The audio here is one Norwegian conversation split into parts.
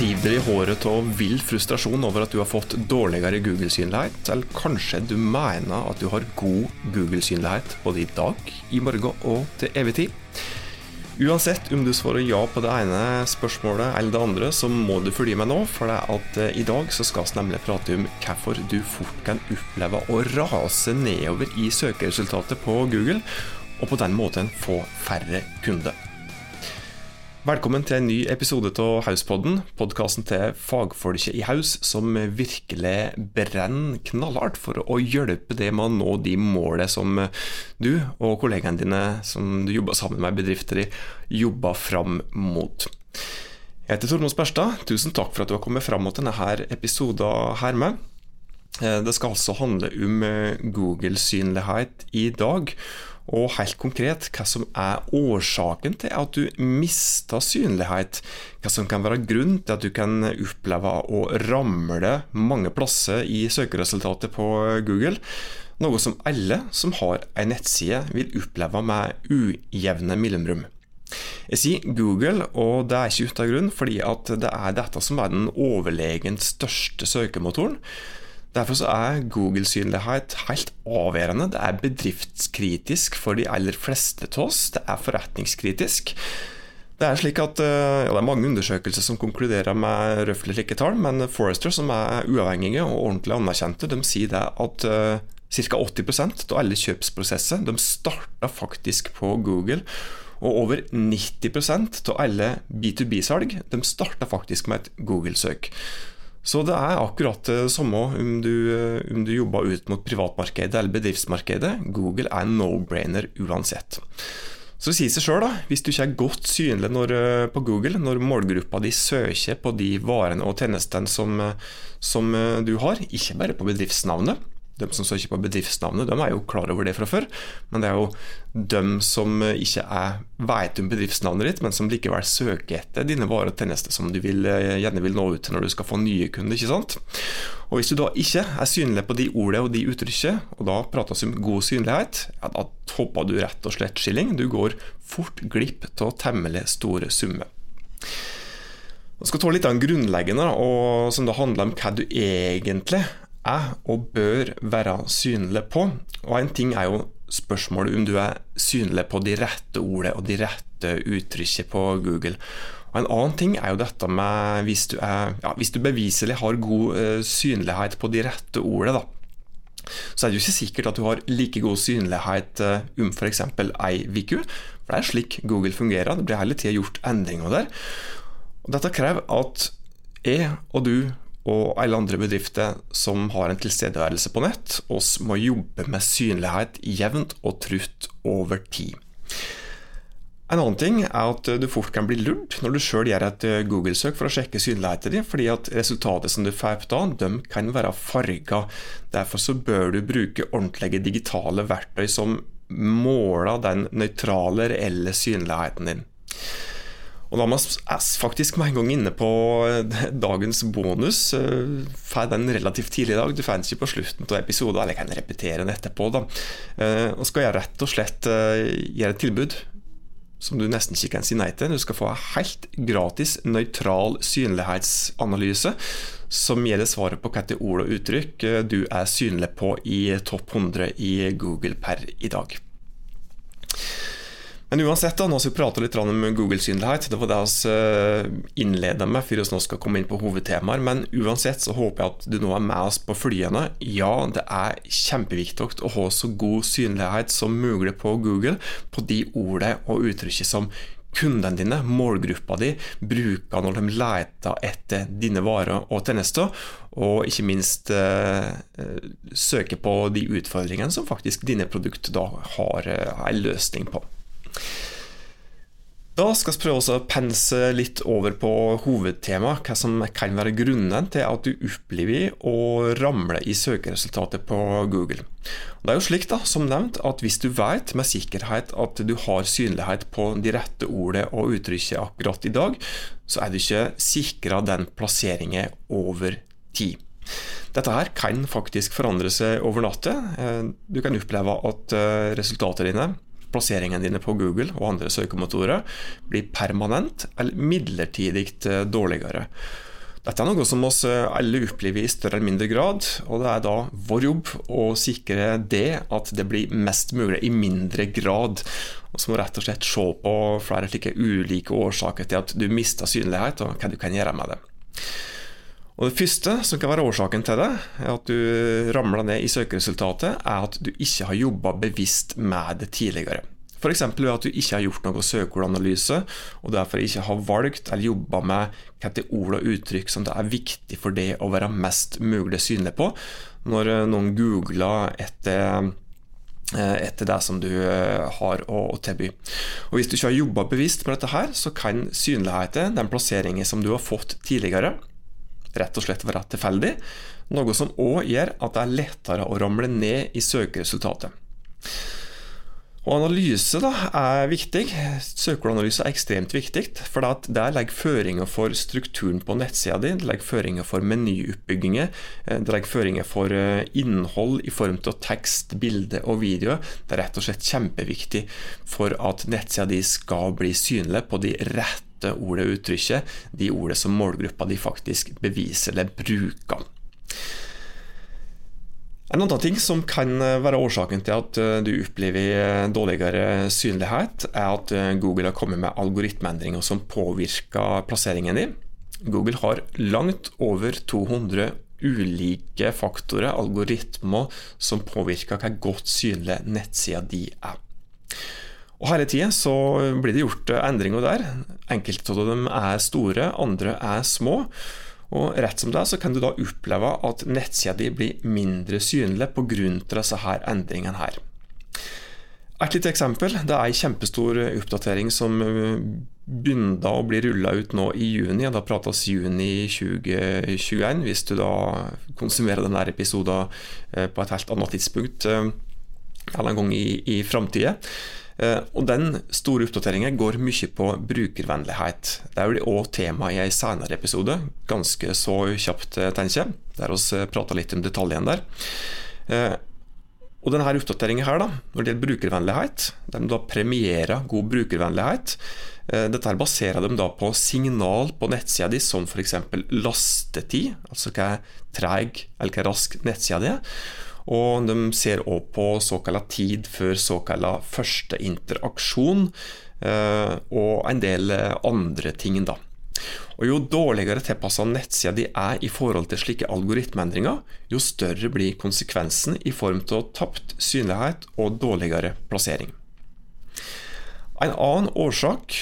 River i håret av vill frustrasjon over at du har fått dårligere Google-synlighet, eller kanskje du mener at du har god Google-synlighet både i dag, i morgen og til evig tid? Uansett om du svarer ja på det ene spørsmålet eller det andre, så må du følge med nå, for det er at eh, i dag så skal vi nemlig prate om hvorfor du fort kan oppleve å rase nedover i søkeresultatet på Google, og på den måten få færre kunder. Velkommen til en ny episode av Hauspodden, podkasten til fagfolket i Haus som virkelig brenner knallhardt for å hjelpe deg med å nå de målene som du og kollegaene dine som du jobber sammen med bedrifter i, jobber fram mot. Jeg heter Tormod Sperstad. Tusen takk for at du har kommet fram mot denne episoden her med. Det skal altså handle om Google-synlighet i dag og helt konkret hva som er årsaken til at du mister synlighet. Hva som kan være grunn til at du kan oppleve å ramle mange plasser i søkeresultatet på Google. Noe som alle som har en nettside vil oppleve med ujevne mellomrom. Jeg sier Google, og det er ikke uten grunn, fordi det er dette som er den overlegent største søkemotoren. Derfor er Google-synlighet helt avgjørende. Det er bedriftskritisk for de aller fleste av oss. Det er forretningskritisk. Det er slik at ja, det er mange undersøkelser som konkluderer med røftlig like tall, men Forrester, som er uavhengige og ordentlig anerkjente, de sier det at uh, ca. 80% av alle kjøpsprosesser de starter faktisk på Google. Og over 90% av alle B2B-salg de starter faktisk med et Google-søk. Så det er akkurat det samme om du, om du jobber ut mot privatmarkedet eller bedriftsmarkedet. Google er no-brainer uansett. Så det sier seg sjøl, hvis du ikke er godt synlig når, på Google når målgruppa di søker på de varene og tjenestene som, som du har, ikke bare på bedriftsnavnet, de som søker på bedriftsnavnet, de er jo klar over det fra før. Men det er jo de som ikke er, vet om bedriftsnavnet ditt, men som likevel søker etter dine varer og tjenester som du vil, gjerne vil nå ut til når du skal få nye kunder. ikke sant? Og Hvis du da ikke er synlig på de ordene og de uttrykkene, og da prates om god synlighet, ja, da hopper du rett og slett skilling. Du går fort glipp av temmelig store summer. Jeg skal ta litt av en grunnleggende, og som da handler om hva du egentlig er og bør være synlig på. Og en ting er jo spørsmålet om du er synlig på de rette ordene og de rette uttrykkene på Google. Og En annen ting er jo dette med hvis du, er, ja, hvis du beviselig har god uh, synlighet på de rette ordene, da. Så er det jo ikke sikkert at du har like god synlighet uh, om f.eks. ei uke. For det er slik Google fungerer. Det blir hele tida gjort endringer der. Og Dette krever at jeg og du og alle andre bedrifter som har en tilstedeværelse på nett, oss må jobbe med synlighet jevnt og trutt over tid. En annen ting er at du fort kan bli lurt når du sjøl gjør et Google-søk for å sjekke synligheten din, fordi at resultatet som du får da, de kan være farga. Derfor så bør du bruke ordentlige digitale verktøy som måler den nøytrale, reelle synligheten din. Og da er man faktisk med en gang inne på eh, dagens bonus. Eh, får den relativt tidlig i dag. Du får den ikke på slutten av episoden, eller jeg kan repetere den etterpå. da. Eh, og skal jeg rett og slett gjøre et tilbud som du nesten ikke kan si nei til. Du skal få en helt gratis, nøytral synlighetsanalyse som gjelder svaret på hvilke ord og uttrykk du er synlig på i topp 100 i Google per i dag. Men uansett, da, nå skal vi prate litt om Google-synlighet. Det var det vi eh, innleda med før vi nå skal komme inn på hovedtemaer. Men uansett så håper jeg at du nå er med oss på flyene. Ja, det er kjempeviktig å ha så god synlighet som mulig på Google på de ordene og uttrykket som kundene dine, målgruppa di, bruker når de leter etter dine varer og tjenester, og ikke minst eh, søker på de utfordringene som faktisk dine produkter da har eh, en løsning på. Da skal vi prøve å pense litt over på hovedtemaet, hva som kan være grunnen til at du opplever å ramle i søkeresultatet på Google. Det er jo slik, da, som nevnt, at hvis du vet med sikkerhet at du har synlighet på de rette ordene og uttrykket akkurat i dag, så er du ikke sikra den plasseringen over tid. Dette her kan faktisk forandre seg over natta. Eh, du kan oppleve at eh, resultatene dine plasseringene dine på Google og andre søkemotorer blir permanent eller midlertidig dårligere. Dette er noe som oss alle opplever i større eller mindre grad, og det er da vår jobb å sikre det at det blir mest mulig i mindre grad. Og så må rett og slett se på flere slike ulike årsaker til at du mister synlighet, og hva du kan gjøre med det. Og Det første som kan være årsaken til det, at du ramler ned i søkeresultatet, er at du ikke har jobba bevisst med det tidligere. F.eks. ved at du ikke har gjort noe søkeordanalyse, og derfor ikke har valgt eller jobba med hvilke ord og uttrykk som det er viktig for deg å være mest mulig synlig på, når eh, noen googler etter eh, etter det som du eh, har å, tilby. Og Hvis du ikke har jobba bevisst med dette, her, så kan synligheten, den plasseringen som du har fått tidligere, rett og slett være tilfeldig, noe som òg gjør at det er lettere å ramle ned i søkeresultatet. Og Analyse da, er viktig. Søkeordanalyse er ekstremt viktig. For der legger føringer for strukturen på nettsida di, det legger føringer for menyutbygginger, eh, det legger føringer for eh, innhold i form av tekst, bilde og video. Det er rett og slett kjempeviktig for at nettsida di skal bli synlig på de rette ordet og uttrykket, de ordene som målgruppa di faktisk beviser eller bruker. En annen ting som kan være årsaken til at eh, du opplever eh, dårligere synlighet, er at eh, Google har kommet med algoritmeendringer som påvirker plasseringen din. Google har langt over 200 ulike faktorer, algoritmer, som påvirker hvor godt synlig nettsida di er. Og Hele tida så blir det gjort endringer der. Enkelte av dem er store, andre er små. Og rett som det så kan du da oppleve at nettsida di blir mindre synlig pga. disse her endringene her. Et lite eksempel. Det er en kjempestor oppdatering som begynte å bli rulla ut nå i juni. Da prates juni 2021, hvis du da konsumerer denne episoden eh, på et helt annet tidspunkt eh, eller en gang i, i framtida. Eh, og Den store oppdateringen går mye på brukervennlighet. Det blir òg tema i en senere episode, ganske så kjapt, eh, tenker jeg, der vi eh, prater litt om detaljene der. Og denne oppdateringen her, når det gjelder brukervennlighet, de da premierer god brukervennlighet. Dette baserer de da på signal på nettsida di, som f.eks. lastetid, altså hva er treg eller hva rask nettsida di er. Og de ser òg på såkalla tid før såkalla første interaksjon, eh, og en del andre ting, da. Og Jo dårligere tilpassa nettsida de er i forhold til slike algoritmeendringer, jo større blir konsekvensen i form av tapt synlighet og dårligere plassering. En annen årsak,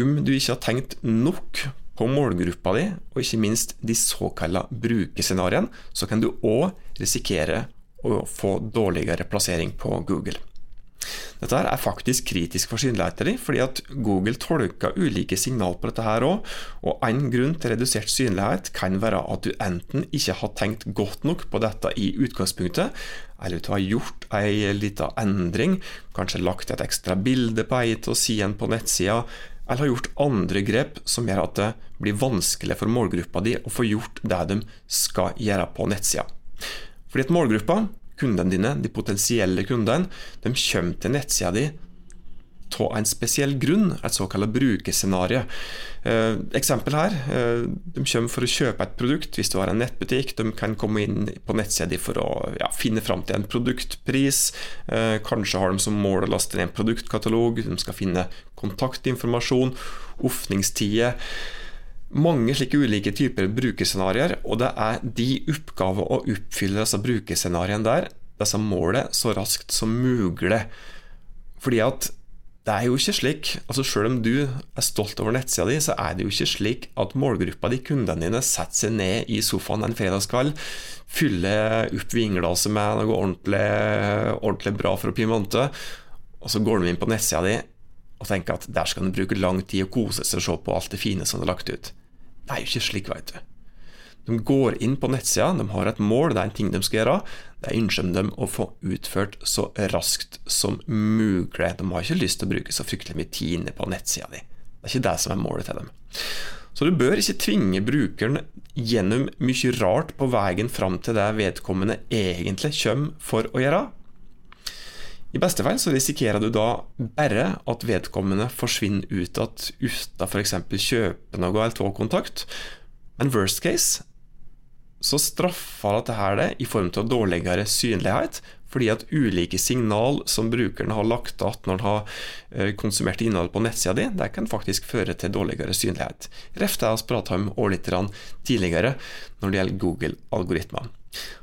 om du ikke har tenkt nok på målgruppa di, og ikke minst de såkalla brukerscenarioene, så kan du òg risikere å få dårligere plassering på Google. Dette er faktisk kritisk for synligheten fordi at Google tolker ulike signal på dette her òg. Og en grunn til redusert synlighet kan være at du enten ikke har tenkt godt nok på dette i utgangspunktet, eller du har gjort ei lita endring, kanskje lagt et ekstra bilde på ei av sidene på nettsida, eller har gjort andre grep som gjør at det blir vanskelig for målgruppa di å få gjort det de skal gjøre på nettsida. Fordi at målgruppa, kundene dine, de potensielle kundene, de kommer til nettsida di av en spesiell grunn, et såkalt brukerscenario. Eh, eksempel her. Eh, de kommer for å kjøpe et produkt hvis du har en nettbutikk. De kan komme inn på nettsida for å ja, finne fram til en produktpris. Eh, kanskje har de som mål å laste ned en produktkatalog. De skal finne kontaktinformasjon, åpningstider mange slike ulike typer brukerscenarioer, og det er de oppgaver å oppfylle disse brukerscenarioene der, disse målene, så raskt som mulig. Fordi at det er jo ikke slik, altså Selv om du er stolt over nettsida di, så er det jo ikke slik at målgruppa di, kundene dine, setter seg ned i sofaen en fredagskveld, fyller opp vinglasset med noe ordentlig, ordentlig bra å pimente, og så går de inn på nettsida di og tenker at der skal de bruke lang tid og kose seg og se på alt det fine som er lagt ut. Det er jo ikke slik, veit du. De går inn på nettsida, de har et mål, det er en ting de skal gjøre. Det ønsker de å få utført så raskt som mulig. De har ikke lyst til å bruke så fryktelig mye tid inne på nettsida di. Det er ikke det som er målet til dem. Så du bør ikke tvinge brukeren gjennom mye rart på veien fram til det vedkommende egentlig kommer for å gjøre. I beste fall så risikerer du da bare at vedkommende forsvinner ut igjen uten f.eks. kjøpe noe eller ta kontakt. Men worst case så straffer dette her det i form av dårligere synlighet, fordi at ulike signal som brukeren har lagt igjen når han har eh, konsumert innhold på nettsida di, det kan faktisk føre til dårligere synlighet. Ref det vi prata om litt tidligere når det gjelder Google-algoritmer.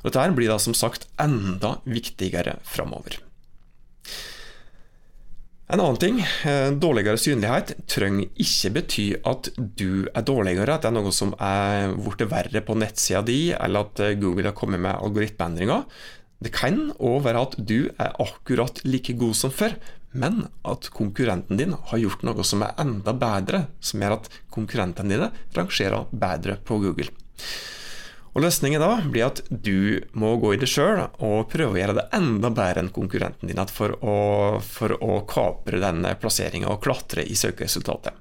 Dette blir da som sagt enda viktigere framover. En annen ting, eh, dårligere synlighet trenger ikke bety at du er dårligere, at det er noe som er blitt verre på nettsida di, eller at eh, Google har kommet med algoritmeendringer. Det kan òg være at du er akkurat like god som før, men at konkurrenten din har gjort noe som er enda bedre, som gjør at konkurrentene dine rangerer bedre på Google. Og Løsningen da blir at du må gå i det sjøl og prøve å gjøre det enda bedre enn konkurrenten din for å, for å kapre denne plasseringa og klatre i søkeresultatet.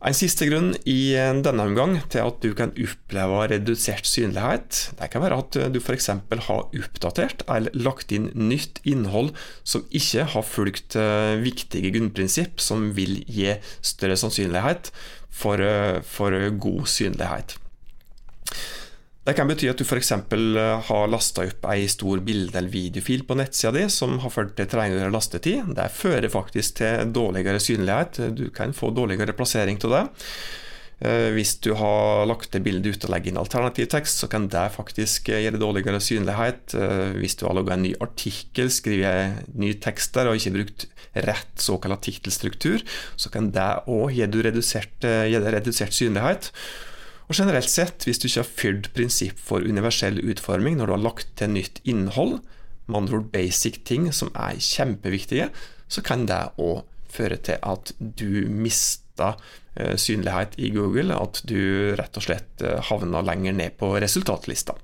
En siste grunn i denne omgang til at du kan oppleve redusert synlighet, det kan være at du f.eks. har oppdatert eller lagt inn nytt innhold som ikke har fulgt eh, viktige grunnprinsipp som vil gi større sannsynlighet for, eh, for god synlighet. Det kan bety at du f.eks. Eh, har lasta opp ei stor bilde- eller videofil på nettsida di som har ført til trengere lastetid. Det fører faktisk til dårligere synlighet. Du kan få dårligere plassering av det. Eh, hvis du har lagt det bildet ut og legge inn alternativ tekst, så kan det faktisk gjøre gi dårligere synlighet. Hvis du har laga en ny artikkel, skrevet ny tekst der og ikke brukt rett såkalt tittelstruktur, så kan det òg gi redusert, redusert synlighet. Og generelt sett, hvis du ikke har fylt prinsipp for universell utforming når du har lagt til nytt innhold, med andre ord basic ting som er kjempeviktige, så kan det òg føre til at du mister eh, synlighet i Google, at du rett og slett eh, havner lenger ned på resultatlista.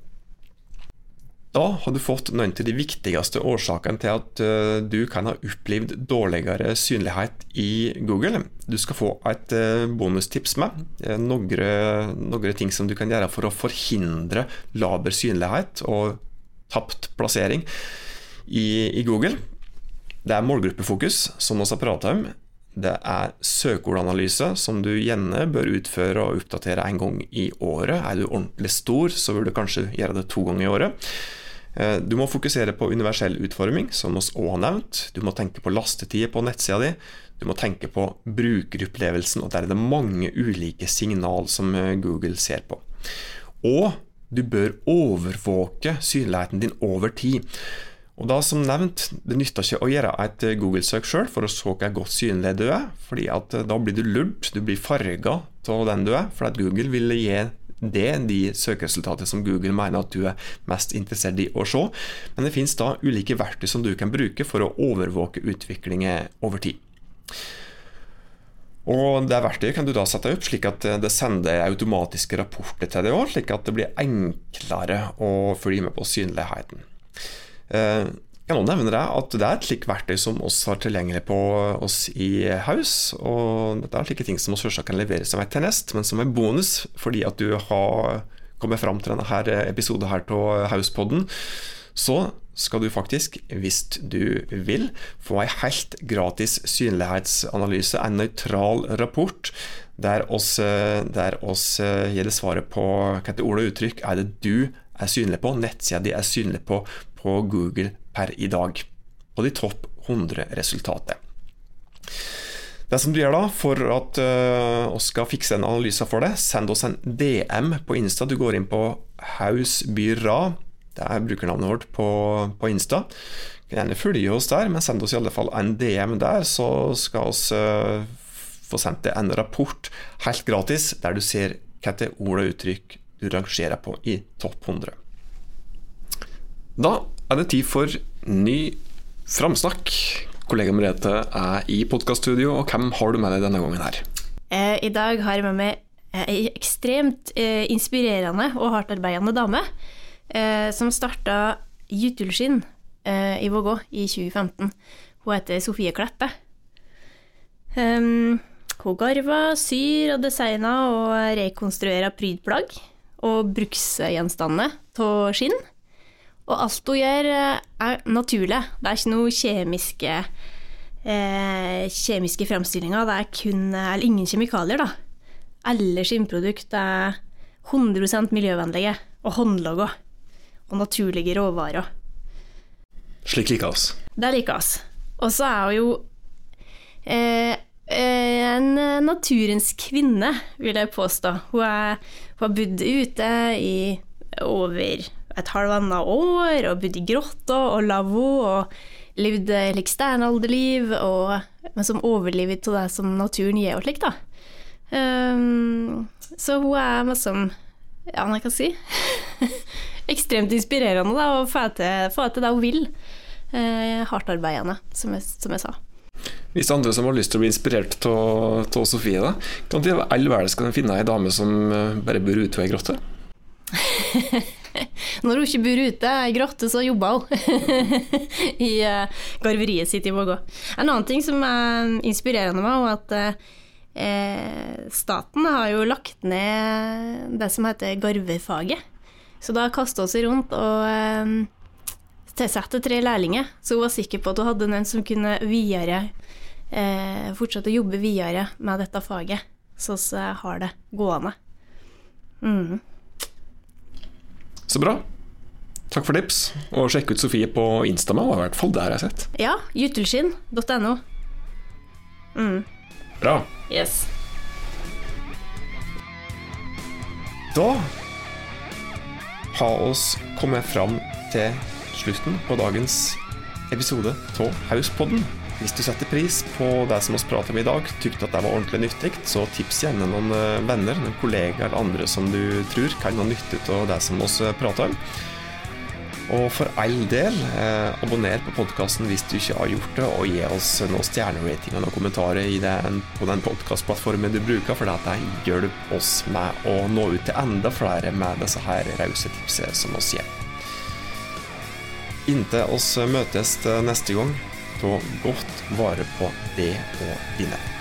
Da har du fått noen av de viktigste årsakene til at eh, du kan ha opplevd dårligere synlighet i Google. Du skal få et eh, bonustips med. Eh, noen ting som du kan gjøre for å forhindre laber synlighet og tapt plassering i, i Google. Det er målgruppefokus, som vi har prata om. Det er søkeordanalyse, som du gjerne bør utføre og oppdatere en gang i året. Er du ordentlig stor, så bør du kanskje gjøre det to ganger i året. Eh, du må fokusere på universell utforming, som vi òg har nevnt. Du må tenke på lastetider på nettsida di. Du må tenke på brukeropplevelsen, og der er det mange ulike signal som eh, Google ser på. Og du bør overvåke synligheten din over tid. Og da som nevnt, Det nytter ikke å gjøre et eh, Google-søk sjøl for å se hvor godt synlig du er, fordi at da blir du lurt, du blir farga av den du er, fordi at Google vil gi det de søkeresultatene som Google mener at du er mest interessert i å se. Men det finnes da ulike verktøy som du kan bruke for å overvåke utviklingen over tid. Og Det verktøyet kan du da sette opp slik at det sender automatiske rapporter til deg slik at det blir enklere å følge med på synligheten. Kan også nevne deg at det er et slikt verktøy som oss har tilgjengelig på oss i Haus. og Dette er slike ting som selvsagt kan levere som et nest, men som en bonus fordi at du har kommet fram til denne episoden her av Hauspodden, så skal du faktisk, hvis du vil, få en helt gratis synlighetsanalyse, en nøytral rapport, der oss, der oss gir det svaret på hvilke ord og uttrykk er det du er synlig på, nettsida di er synlig på på Google per i dag, på de topp 100-resultatet. Det som du gjør da, for at uh, skal fikse en analyse for det, send oss en DM på Insta. Du går inn på Hausbyra, det er brukernavnet vårt på, på Insta. Gjerne følge oss der, men send oss i alle fall en DM der, så skal oss uh, få sendt deg en rapport helt gratis, der du ser hvilke ord og uttrykk du rangerer på i topp 100. Da er det tid for ny framsnakk. Kollega Merete er i podkaststudio, og hvem har du med deg denne gangen her? Eh, I dag har jeg med meg ei ekstremt eh, inspirerende og hardtarbeidende dame eh, som starta Jutulskinn i Vågå i 2015. Hun heter Sofie Kleppe. Um, hun garver, syr og designer og rekonstruerer prydplagg og bruksgjenstandene av skinn. Og alt hun gjør, eh, er naturlig. Det er ikke noe kjemiske, eh, kjemiske framstillinger. Det er kun, eller ingen kjemikalier, da. Alle skinnprodukter er 100% miljøvennlige og håndlaga. Og naturlige råvarer. Slik liker oss. Det liker oss. Og så er hun jo eh, en naturens kvinne, vil jeg påstå. Hun, er, hun har bodd ute i over et halvannet år, og bodd i grotta og lavvo, og levd like steinalderliv, men som overlever til det som naturen gir og slik, da. Um, så hun er liksom Ja, hva kan jeg si? Ekstremt inspirerende, da, og få til, det hun vil. Uh, Hardtarbeidende, som, som jeg sa. Hvis andre som har lyst til å bli inspirert av Sofie, da, kan de all verden skal de finne ei dame som eh, bare bor ute i ei grotte? Når hun ikke bor ute i grotte, så jobber hun i uh, garveriet sitt i Vågå. En annen ting som er inspirerende meg, er at uh, staten har jo lagt ned det som heter garvefaget. Så da kaster vi oss rundt og uh, tilsatte tre lærlinger, så hun var sikker på at hun hadde noen som kunne videre, eh, fortsette å jobbe videre med dette faget, så jeg har det gående. Mm. Så bra. Takk for tips. Og sjekk ut Sofie på Instama, i hvert fall der jeg har sett. Ja, jutelskinn.no. Mm. Bra. Yes. Da har oss kommet fram til slutten på dagens episode av Hauspodden. Hvis du setter pris på det som vi prater om i dag, tykte at det var ordentlig nyttig, så tips gjerne noen eh, venner, noen kollegaer eller andre som du tror kan ha nytte av det som vi eh, prater om. Og for all del, eh, abonner på podkasten hvis du ikke har gjort det, og gi oss noen stjerneratinger og kommentarer den, på den podkastplattformen du bruker, for dette hjelper oss med å nå ut til enda flere med disse her rause tipsene som oss gir. Inntil oss møtes neste gang, ta godt vare på det og dine.